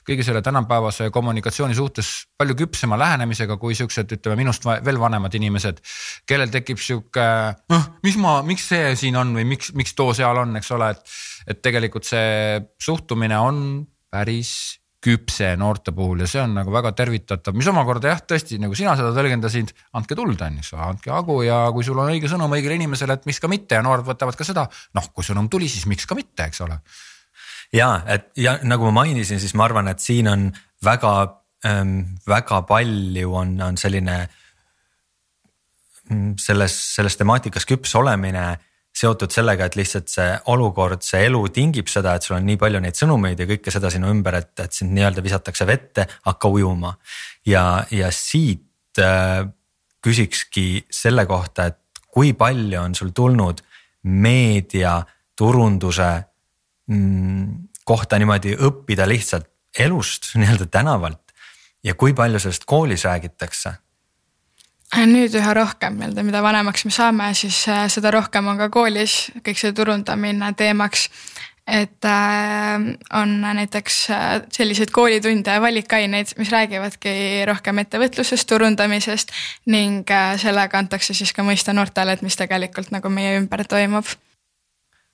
kõige selle tänapäevase kommunikatsiooni suhtes palju küpsema lähenemisega kui siuksed, ütleme minust veel vanemad inimesed. kellel tekib sihuke, noh, mis ma, miks see siin on või miks, miks too seal on, eks ole, et, et tegelikult see suhtumine on päris küpse noorte puhul ja see on nagu väga tervitatav, mis omakorda jah, tõesti nagu sina seda tõlgendasid, andke tuld on, eks ole, andke hagu ja kui sul on õige sõnum õigele inimesele, et miks ka mitte ja noored võtavad ka seda. noh, kui sõnum tuli, siis miks ka mitte, eks ole. Ja et ja nagu ma mainisin, siis ma arvan, et siin on väga ähm,, väga palju on, on selline mm, selles, selles temaatikas küps olemine seotud sellega, et lihtsalt see olukord, see elu tingib seda, et sul on nii palju neid sõnumeid ja kõike seda sinu ümber, et, et sind nii-öelda visatakse vette, hakka ujuma. ja, ja siit äh, küsikski selle kohta, et kui palju on sul tulnud meedia, turunduse kohta niimoodi õppida lihtsalt elust nii-öelda tänavalt ja kui palju sellest koolis räägitakse nüüd üha rohkem nii-öelda, mida vanemaks me saame, siis äh, seda rohkem on ka koolis kõik see turundamine teemaks. et äh, on näiteks äh, selliseid koolitunde ja valikaineid, mis räägivadki rohkem ettevõtlusest, turundamisest ning sellega antakse siis ka mõista noortele, et mis tegelikult nagu meie ümber toimub.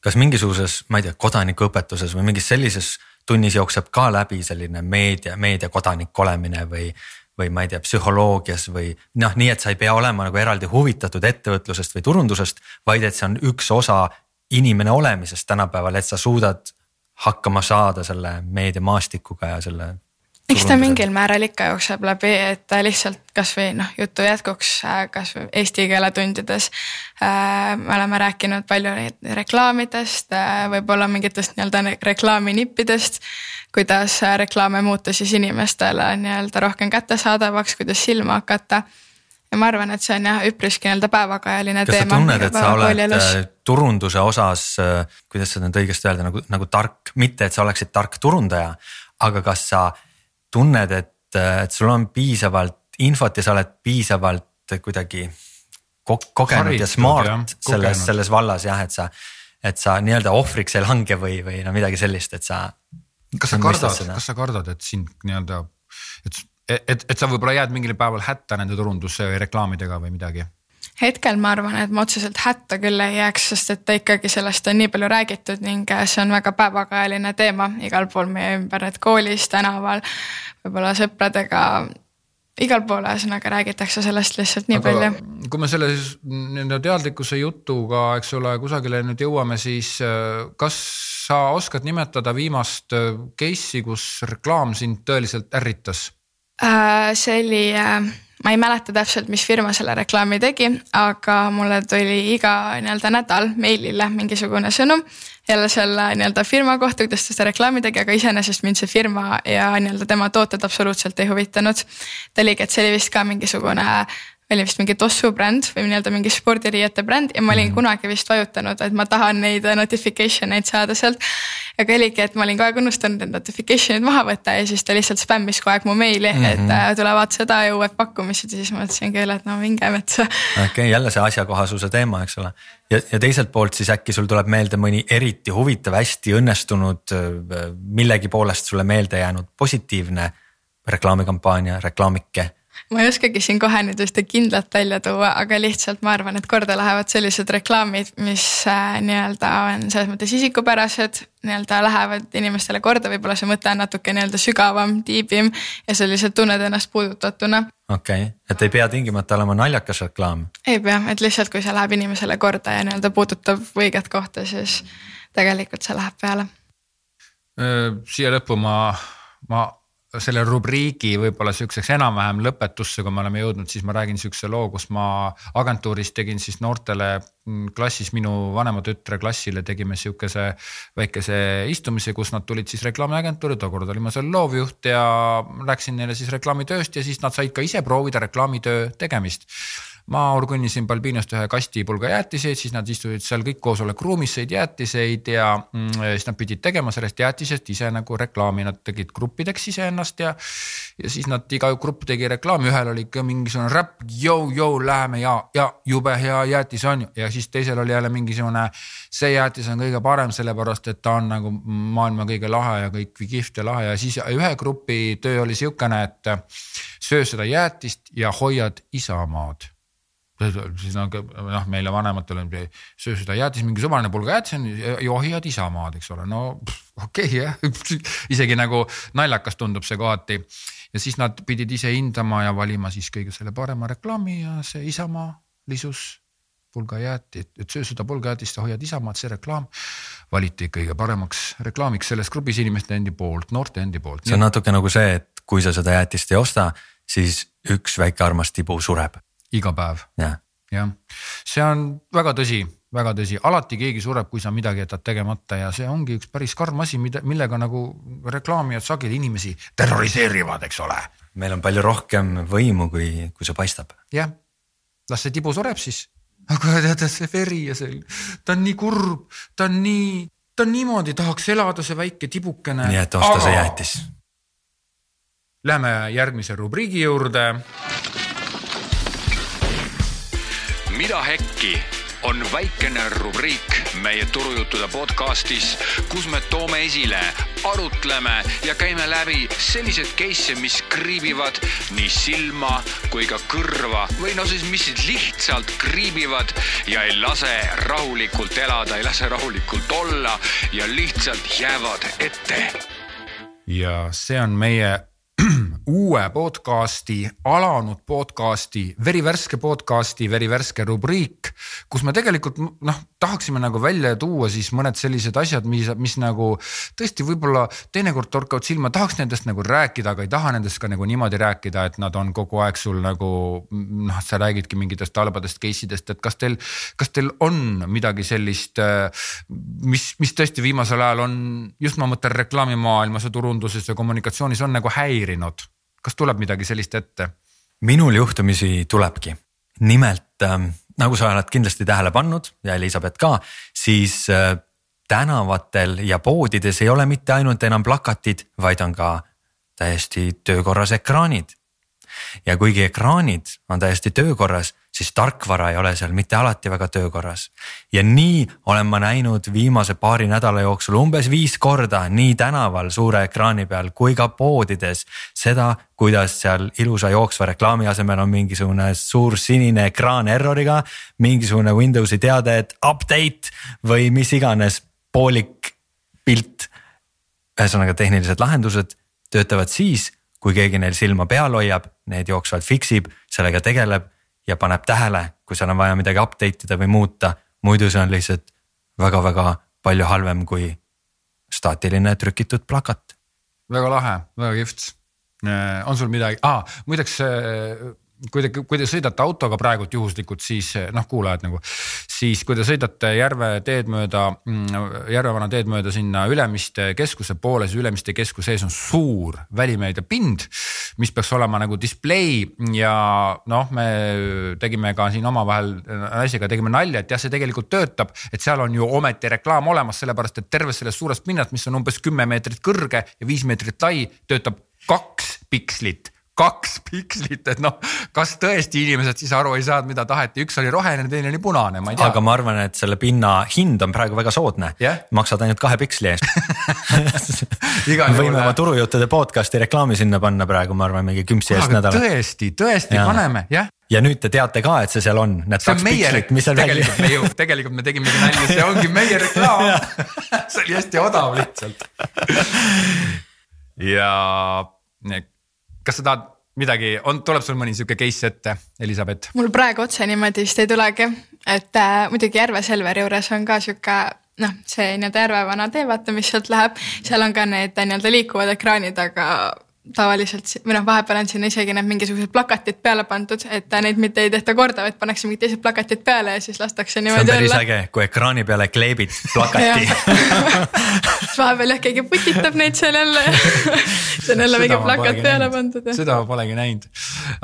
Kas mingisuguses, ma ei tea, kodanikuõpetuses või mingis sellises tunnis jookseb ka läbi selline meedia, meediakodanik olemine või või ma ei tea, psühholoogias või noh, nii et sa ei pea olema nagu eraldi huvitatud ettevõtlusest või turundusest, vaid et see on üks osa inimene olemisest tänapäeval, et sa suudad hakkama saada selle meediamaastikuga ja selle eks ta mingil määral ikka jookseb läbi, et lihtsalt kasvõi noh, jutu jätkuks äh, kasvõi eesti keele tundides äh,. me oleme rääkinud palju reklaamidest äh,, võib-olla mingitest nii-öelda reklaaminippidest. kuidas äh, reklaame muuta siis inimestele nii-öelda rohkem kättesaadavaks, kuidas silma hakata ja ma arvan, et see on jah üpriski nii-öelda päevakajaline kas teema. kas sa tunned, et sa oled äh, turunduse osas, kuidas seda nüüd õigesti öelda, nagu, nagu tark, mitte et sa oleksid tark turundaja, aga kas sa tunned, et, et sul on piisavalt infot ja sa oled piisavalt kuidagi kogenud Haritud, ja smart ja, selles, selles vallas jah, et sa, et sa nii-öelda ohvriks ei lange või, või no midagi sellist, et sa. kas sa kardad, kas sa kardad, et sind nii-öelda, et, et, et sa võib-olla jääd mingil päeval hätta nende turunduse või reklaamidega või midagi? Hetkel ma arvan, et ma otseselt hätta küll ei jääks, sest et ikkagi sellest on nii palju räägitud ning äh, see on väga päevakajaline teema igal pool meie ümber, et koolis, tänaval, võib-olla sõpradega igal pool ühesõnaga räägitakse sellest lihtsalt nii Aga palju. kui me selle siis nii-öelda teadlikkuse jutuga, eks ole, kusagile nüüd jõuame, siis äh, kas sa oskad nimetada viimast äh, case'i, kus reklaam sind tõeliselt ärritas? see oli ma ei mäleta täpselt, mis firma selle reklaami tegi, aga mulle tuli iga nii-öelda nädal meilile mingisugune sõnum jälle selle nii-öelda firma kohta, kuidas ta seda reklaami tegi, aga iseenesest mind see firma ja nii-öelda tema tooted absoluutselt ei huvitanud. ta oligi, et see oli vist ka mingisugune oli vist mingi tossu bränd või nii-öelda mingi spordiriiete bränd ja ma olin mm. kunagi vist vajutanud, et ma tahan neid notification eid saada sealt. aga oligi, et ma olin kogu aeg unustanud need notification'id maha võtta ja siis ta lihtsalt spämmis kogu aeg mu meili mm, -hmm. et äh, tule vaata seda ja uued pakkumised ja siis ma mõtlesin küll, et no minge metsa. okei okay,, jälle see asjakohasuse teema, eks ole. ja, ja teiselt poolt siis äkki sul tuleb meelde mõni eriti huvitav, hästi õnnestunud, äh, millegi poolest sulle meelde jäänud positiivne reklaamikampaania, reklaamike ma ei oskagi siin kohe nüüd ühte kindlat välja tuua, aga lihtsalt ma arvan, et korda lähevad sellised reklaamid, mis äh, nii-öelda on selles mõttes isikupärased, nii-öelda lähevad inimestele korda, võib-olla see mõte on natuke nii-öelda sügavam, tiibim ja sa lihtsalt tunned ennast puudutatuna. okei okay., et ei pea tingimata olema naljakas reklaam? ei pea, et lihtsalt, kui see läheb inimesele korda ja nii-öelda puudutab õiget kohta, siis tegelikult see läheb peale. siia lõppu ma, ma selle rubriigi võib-olla sihukeseks enam-vähem lõpetusse, kui me oleme jõudnud, siis ma räägin sihukese loo, kus ma agentuuris tegin siis noortele mm, klassis minu vanema tütre klassile tegime sihukese väikese istumise, kus nad tulid siis reklaamiagentuuri, tookord olin ma seal loovjuht ja rääkisin neile siis reklaamitööst ja siis nad said ka ise proovida reklaamitöö tegemist ma orgunnisin Balbinost ühe kastipulga jäätiseid, siis nad istusid seal kõik koosolekuruumis, sõid jäätiseid ja mm, siis nad pidid tegema sellest jäätisest ise nagu reklaami, nad tegid gruppideks iseennast ja. ja siis nad, iga grupp tegi reklaami, ühel oli ikka mingisugune räpp, jõu-jõu, läheme ja, ja jube hea jäätis on ju. ja siis teisel oli jälle mingisugune, see jäätis on kõige parem, sellepärast et ta on nagu maailma kõige lahe ja kõik kihvt ja lahe ja siis ühe grupi töö oli sihukene, et söö seda jäätist ja hoiad isamaad siis nagu noh, meile vanematele söö seda jäätis, mingi suvaline pulgajäätis on, johivad isamaad, eks ole, no okei okay, jah isegi nagu naljakas tundub see kohati. ja siis nad pidid ise hindama ja valima siis kõige selle parema reklaami ja see Isamaa lisus pulgajääti, et söö seda pulgajäätist ja hoiad Isamaad, see reklaam valiti kõige paremaks reklaamiks selles grupis inimeste endi poolt, noorte endi poolt. see on natuke nagu see, et kui sa seda jäätist ei osta, siis üks väike armas tibu sureb. Iga päev ja.. jah, see on väga tõsi, väga tõsi, alati keegi sureb, kui sa midagi jätad tegemata ja see ongi üks päris karm asi, mida, millega nagu reklaamijad sageli inimesi terroriseerivad, eks ole. meil on palju rohkem võimu, kui, kui see paistab. jah, las see tibu sureb siis aga tead see veri ja see, ta on nii kurb, ta on nii, ta on niimoodi, tahaks elada, see väike tibukene. nii et osta aga... see jäätis. Läheme järgmise rubriigi juurde. Mida hekki on väikene rubriik meie turujuttude podcastis, kus me toome esile, arutleme ja käime läbi selliseid case'e, mis kriibivad nii silma kui ka kõrva või no siis, mis lihtsalt kriibivad ja ei lase rahulikult elada, ei lase rahulikult olla ja lihtsalt jäävad ette. ja see on meie uue podcast'i, alanud podcast'i, verivärske podcast'i, verivärske rubriik, kus me tegelikult noh, tahaksime nagu välja tuua siis mõned sellised asjad, mis, mis nagu tõesti võib-olla teinekord torkavad silma, tahaks nendest nagu rääkida, aga ei taha nendest ka nagu niimoodi rääkida, et nad on kogu aeg sul nagu noh, sa räägidki mingitest halbadest case idest, et kas teil, kas teil on midagi sellist, mis, mis tõesti viimasel ajal on just ma mõtlen reklaamimaailmas ja turunduses ja kommunikatsioonis on nagu häirinud kas tuleb midagi sellist ette? minul juhtumisi tulebki, nimelt äh, nagu sa oled kindlasti tähele pannud ja Elizabeth ka, siis äh, tänavatel ja poodides ei ole mitte ainult enam plakatid, vaid on ka täiesti töökorras ekraanid. Ja kuigi ekraanid on täiesti töökorras, siis tarkvara ei ole seal mitte alati väga töökorras. ja nii olen ma näinud viimase paari nädala jooksul umbes viis korda nii tänaval suure ekraani peal kui ka poodides seda, kuidas seal ilusa jooksva reklaami asemel on mingisugune suur sinine ekraan error'iga, mingisugune Windowsi teade, et update või mis iganes poolik pilt. ühesõnaga tehnilised lahendused töötavad siis, kui keegi neil silma peal hoiab, need jooksvalt fix ib, sellega tegeleb ja paneb tähele, kui seal on vaja midagi update ida või muuta, muidu see on lihtsalt väga-väga palju halvem kui staatiline trükitud plakat. väga lahe, väga kihvt. Äh, on sul midagi ah,, muideks äh, kui te, kui te sõidate autoga praegult juhuslikult, siis noh, kuulajad nagu, siis kui te sõidate Järve teed mööda, mm, Järvevana teed mööda sinna Ülemiste keskuse poole, siis Ülemiste keskuse ees on suur välimeediapind, mis peaks olema nagu display ja noh, me tegime ka siin omavahel naisega tegime nalja, et jah, see tegelikult töötab, et seal on ju ometi reklaam olemas, sellepärast et tervest sellest suurest pinnast, mis on umbes kümme meetrit kõrge ja viis meetrit lai, töötab kaks pikslit kaks pikslit, et noh, kas tõesti inimesed siis aru ei saanud, mida taheti, üks oli roheline, teine oli punane, ma ei tea. aga ma arvan, et selle pinna hind on praegu väga soodne yeah., maksad ainult kahe piksli eest võime oma turujuttude podcast'i reklaami sinna panna praegu, ma arvan, mingi kümpsi eest nädalal. tõesti, tõesti ja. paneme, jah ja nüüd te teate ka, et see seal on, need see kaks pikslit, mis seal välja. tegelikult me ju, tegelikult me tegimegi nalja, see ongi meie reklaam see oli hästi odav lihtsalt. ja kas sa tahad midagi, on, tuleb sul mõni sihuke case ette, Elizabeth? mul praegu otse niimoodi vist ei tulegi, et äh, muidugi Järve Selveri juures on ka sihuke noh, see nii-öelda Järvevana tee, vaata, mis sealt läheb, seal on ka need nii-öelda liikuvad ekraanid, aga tavaliselt või noh, vahepeal on sinna isegi need mingisugused plakatid peale pandud, et neid mitte ei tehta korda, vaid pannakse mingid teised plakatid peale ja siis lastakse niimoodi olla. see on päris äge, kui ekraani peale kleebid plakati siis vahepeal jah, keegi putitab neid seal jälle see on jälle mingi plakat peale näinud. pandud. seda ma polegi näinud,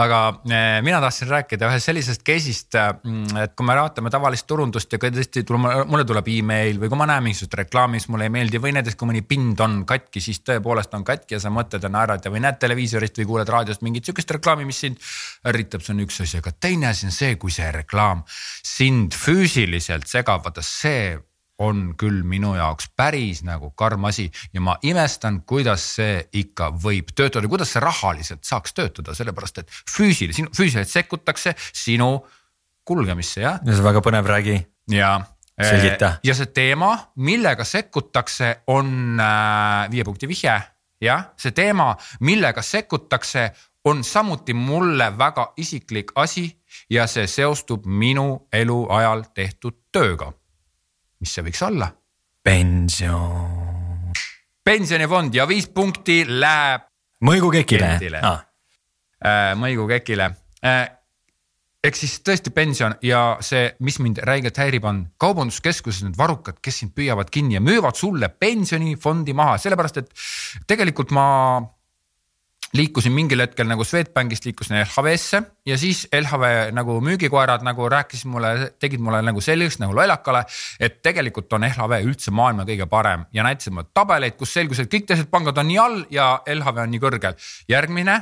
aga eh, mina tahtsin rääkida ühest sellisest case'ist, mm, et kui me vaatame tavalist turundust ja tõesti mulle tuleb email või kui ma näen mingisugust reklaami, mis mulle ei meeldi või näiteks kui mõni pind on katki, siis tõepoolest on katki ja sa mõtled ja naerad vaata või näed televiisorist või kuuled raadiost mingit sihukest reklaami, mis sind ärritab, see on üks asi, aga teine asi on see, kui see reklaam sind füüsiliselt segab, vaata see on küll minu jaoks päris nagu karm asi ja ma imestan, kuidas see ikka võib töötada, kuidas see rahaliselt saaks töötada, sellepärast et füüsiliselt, füüsiliselt sekkutakse sinu kulgemisse jah. see on väga põnev, räägi. ja selgita. ja see teema, millega sekkutakse, on äh, viie punkti vihje, jah, see teema, millega sekkutakse, on samuti mulle väga isiklik asi ja see seostub minu eluajal tehtud tööga. mis see võiks olla? pension. pensionifond ja viis punkti läheb. Mõigu Kekile ah.. Mõigu Kekile ehk siis tõesti pension ja see, mis mind räigelt häirib, on kaubanduskeskuses need varrukad, kes sind püüavad kinni ja müüvad sulle pensionifondi maha, sellepärast et tegelikult ma liikusin mingil hetkel nagu Swedbankist liikusin LHV-sse ja siis LHV nagu müügikoerad nagu rääkisid mulle, tegid mulle nagu selgeks nagu lollakale. et tegelikult on LHV üldse maailma kõige parem ja näitasid mulle tabeleid, kus selgus, et kõik teised pangad on nii all ja LHV on nii kõrgel. järgmine,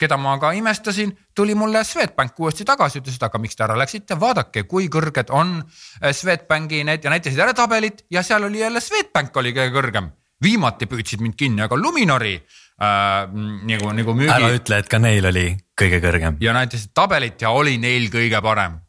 keda ma ka imestasin, tuli mulle Swedbank uuesti tagasi, ütles, et aga miks te ära läksite, vaadake, kui kõrged on eh, Swedbanki need ja näitasid ära tabelit ja seal oli jälle Swedbank oli kõige kõrgem viimati püüdsid mind kinni, aga Luminori äh, nagu, nagu müügi. ära ütle, et ka neil oli kõige kõrgem. ja näitasid tabelit ja oli neil kõige parem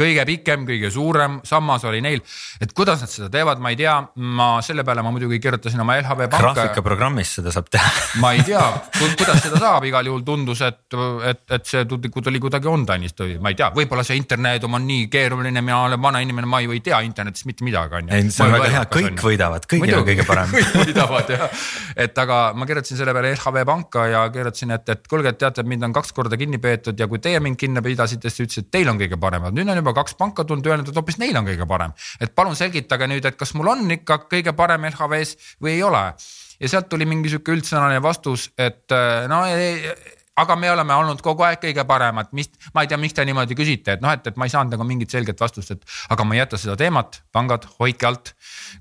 kõige pikem, kõige suurem sammas oli neil, et kuidas nad seda teevad, ma ei tea, ma selle peale ma muidugi kirjutasin oma LHV panka. graafikaprogrammis seda saab teha. Ma ei tea, kuidas seda saab, igal juhul tundus, et, et, et see tuli kuidagi online'ist või ma ei tea, võib-olla see interneedum on nii keeruline, mina olen vana inimene, ma ju ei tea internetist mitte midagi, on ju. ei, see on väga hea, kõik võidavad, kõigil on kõige parem. kõik võidavad jah, et aga ma kirjutasin selle peale LHV panka ja kirjutasin, et, et kuulge, et teate, mind on kaks korda kinni peetud ja kui teie mind kinni pidasite, siis te ütlesite, et teil on kõige paremad, nüüd on juba juba kaks panka tulnud öelnud, et hoopis neil on kõige parem. et palun selgitage nüüd, et kas mul on ikka kõige parem LHV-s või ei ole. ja sealt tuli mingi sihuke üldsõnaline vastus, et äh, no ei, aga me oleme olnud kogu aeg kõige paremad, mis, ma ei tea, miks te niimoodi küsite, et noh, et, et ma ei saanud nagu mingit selget vastust, et aga ma ei jäta seda teemat, pangad, hoidke alt.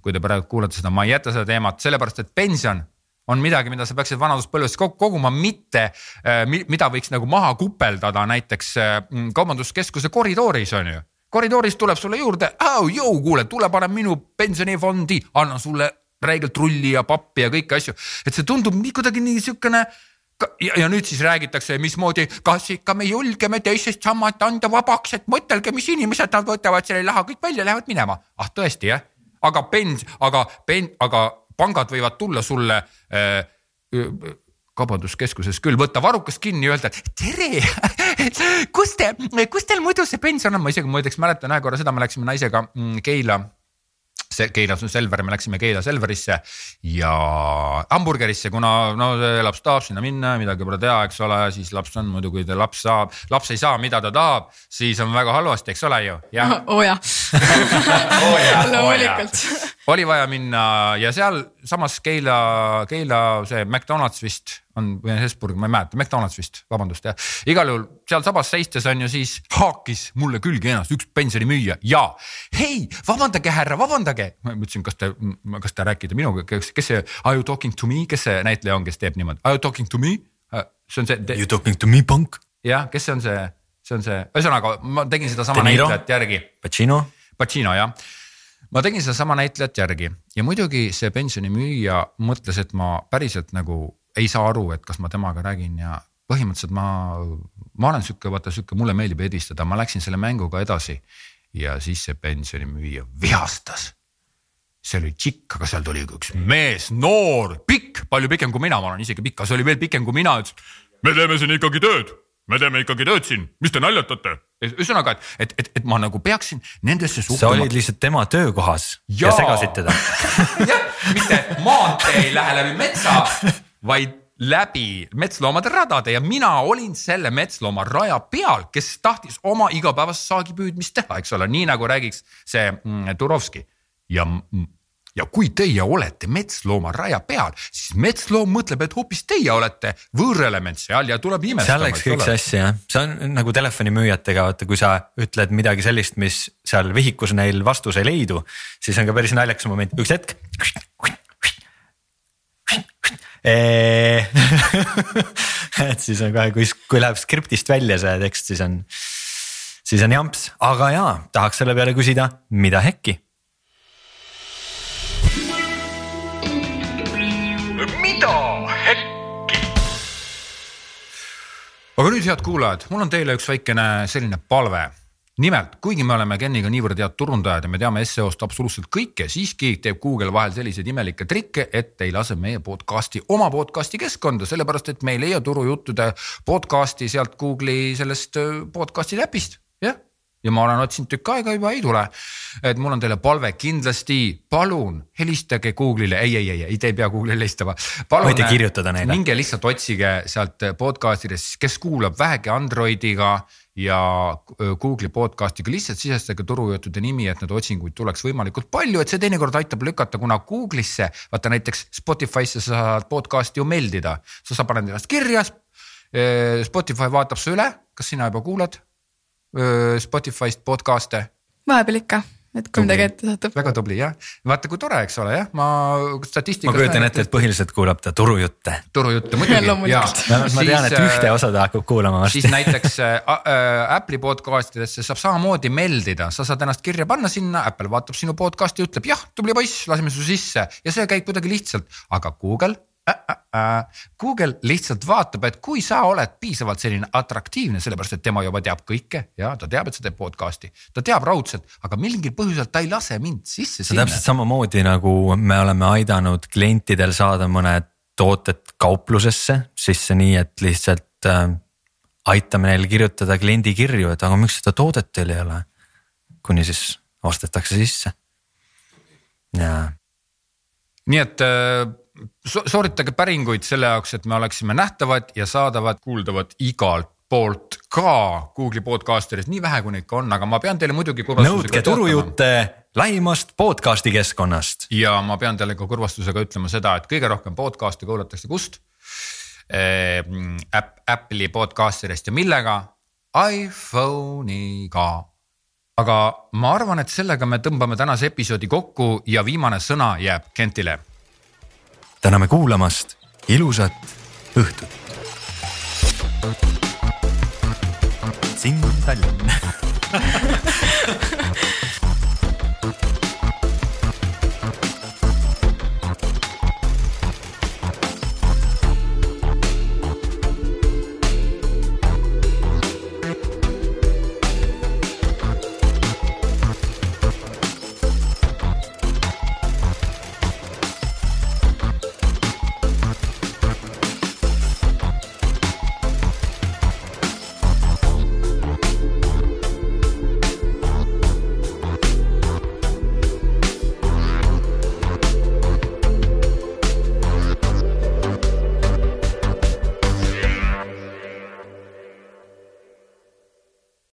kui te praegu kuulate seda, ma ei jäta seda teemat, sellepärast et pension on midagi, mida sa peaksid vanaduspõlves koguma, mitte äh, mida võiks nagu maha kupeldada näiteks äh, kaubanduskeskuse koridoris on ju. Koridorist tuleb sulle juurde, jõu, kuule, tule pane minu pensionifondi, annan sulle räigelt rulli ja pappi ja kõiki asju, et see tundub nii kuidagi nii siukene ja, ja nüüd siis räägitakse, mismoodi, kas ikka me julgeme teisest sammast anda vabaks, et mõtelge, mis inimesed, nad võtavad selle raha kõik välja, lähevad minema. ah tõesti jah, aga pens-, aga pen-, aga pangad võivad tulla sulle äh, kaubanduskeskuses küll, võtta varukas kinni, öelda, et tere kus te, kus teil muidu see pension on, ma isegi muideks mäletan ühe korra seda, me läksime naisega mm, Keila Selver, me läksime Keila Selverisse ja hamburgerisse, kuna no laps tahab sinna minna, midagi pole teha, eks ole, siis laps on muidu, kui ta laps saab, laps ei saa, mida ta tahab, siis on väga halvasti, eks ole ju. oo jah. loomulikult. oli vaja minna ja seal samas Keila, Keila see McDonalds vist on või Hesburg, ma ei mäleta, McDonalds vist, vabandust jah. igal juhul sealsamas seistes on ju siis haakis mulle külge ennast üks pensionimüüja ja hei, vabandage, härra, vabandage. ma ütlesin, kas te, kas te räägite minuga, kes, kes see are you talking to me, kes see näitleja on, kes teeb niimoodi, are you talking to me? Äh, see on see te.... You talking to me, punk? jah, kes see on see, see on see, ühesõnaga ma tegin sedasama näitlejat järgi. Pacino. Pacino jah ma tegin sedasama näitlejat järgi ja muidugi see pensionimüüja mõtles, et ma päriselt nagu ei saa aru, et kas ma temaga räägin ja põhimõtteliselt ma, ma olen sihuke, vaata sihuke, mulle meeldib edistada, ma läksin selle mänguga edasi. ja siis see pensionimüüja vihastas. see oli tšikk, aga seal tuli üks mees, noor, pikk, palju pikem kui mina, ma olen isegi pikk, aga see oli veel pikem kui mina, ütles. me teeme siin ikkagi tööd, me teeme ikkagi tööd siin, mis te naljatate? Ühesõnaga, et, et, et, et ma nagu peaksin nendesse suhtuma. sa olid lihtsalt tema töökohas ja, ja segasid teda jah, mitte maantee ei lähe läbi metsa vaid läbi metsloomade radade ja mina olin selle metsloomaraja peal, kes tahtis oma igapäevast saagipüüdmist teha, eks ole, nii nagu räägiks see mm, Turovski ja ja kui teie olete metsloomaraja peal, siis metsloom mõtleb, et hoopis teie olete võõrelement seal ja tuleb imestama. seal läks kõik sassi jah, see on nagu telefonimüüjatega, vaata, kui sa ütled midagi sellist, mis seal vihikus neil vastus ei leidu, siis on ka päris naljakas moment, üks hetk. Et siis on kohe, kui, kui läheb skriptist välja see tekst, siis on, siis on jamps, aga jaa, tahaks selle peale küsida, mida hekki? Aga nüüd, head kuulajad, mul on teile üks väikene selline palve. Nimelt, kuigi me oleme Keniga niivõrd head turundajad ja me teame seo-st absoluutselt kõike, siiski teeb Google vahel selliseid imelikke trikke, et ei lase meie podcast'i oma podcast'i keskkonda, sellepärast et me ei leia turujuttude podcast'i sealt Google'i sellest äh, podcast'i äpist, ja ma olen otsinud tükk aega juba ei tule. et mul on teile palve kindlasti, palun helistage Google'ile, ei, ei, ei, ei, te ei pea Google'ile helistama. võite kirjutada neile. minge lihtsalt otsige sealt podcast idest, kes kuulab vähegi Androidiga ja Google'i podcast'iga lihtsalt sisestage turujuttude nimi, et neid otsinguid tuleks võimalikult palju, et see teinekord aitab lükata, kuna Google'isse vaata näiteks Spotify'sse sa saad podcast'i ju meeldida, sa paned ennast kirja. Spotify vaatab su üle, kas sina juba kuulad Spotify'st podcast'e? vahepeal ikka et kui midagi ette satub. väga tubli jah, vaata kui tore, eks ole jah, ma statistikas. ma kujutan ette, et põhiliselt kuulab ta turujutte. turujutte muidugi ja, ja. ma tean, et ühte osa ta hakkab kuulama varsti. siis näiteks äh, äh, Apple'i podcast idesse saab samamoodi meeldida, sa saad ennast kirja panna sinna, Apple vaatab sinu podcast'i, ütleb jah, tubli poiss, laseme su sisse ja see käib kuidagi lihtsalt, aga Google Google lihtsalt vaatab, et kui sa oled piisavalt selline atraktiivne, sellepärast et tema juba teab kõike ja ta teab, et sa teed podcast'i, ta teab raudselt, aga mingil põhjusel ta ei lase mind sisse. see on täpselt samamoodi nagu me oleme aidanud klientidel saada mõned tooted kauplusesse sisse, nii et lihtsalt äh, aitame neil kirjutada kliendi kirju, et aga miks seda toodet teil ei ole. kuni siis ostetakse sisse. ja. nii et äh sooritage päringuid selle jaoks, et me oleksime nähtavad ja saadavad, kuuldavad igalt poolt ka Google'i podcasteris, nii vähe kui neid ka on, aga ma pean teile muidugi. nõudke turujutte lähimast podcast'i keskkonnast. ja ma pean teile ka kurvastusega ütlema seda, et kõige rohkem podcast'e kuulatakse kust äh,? Äpp, Apple'i podcasterist ja millega? iPhone'iga aga ma arvan, et sellega me tõmbame tänase episoodi kokku ja viimane sõna jääb Kentile täname kuulamast, ilusat õhtut. sind Tallinn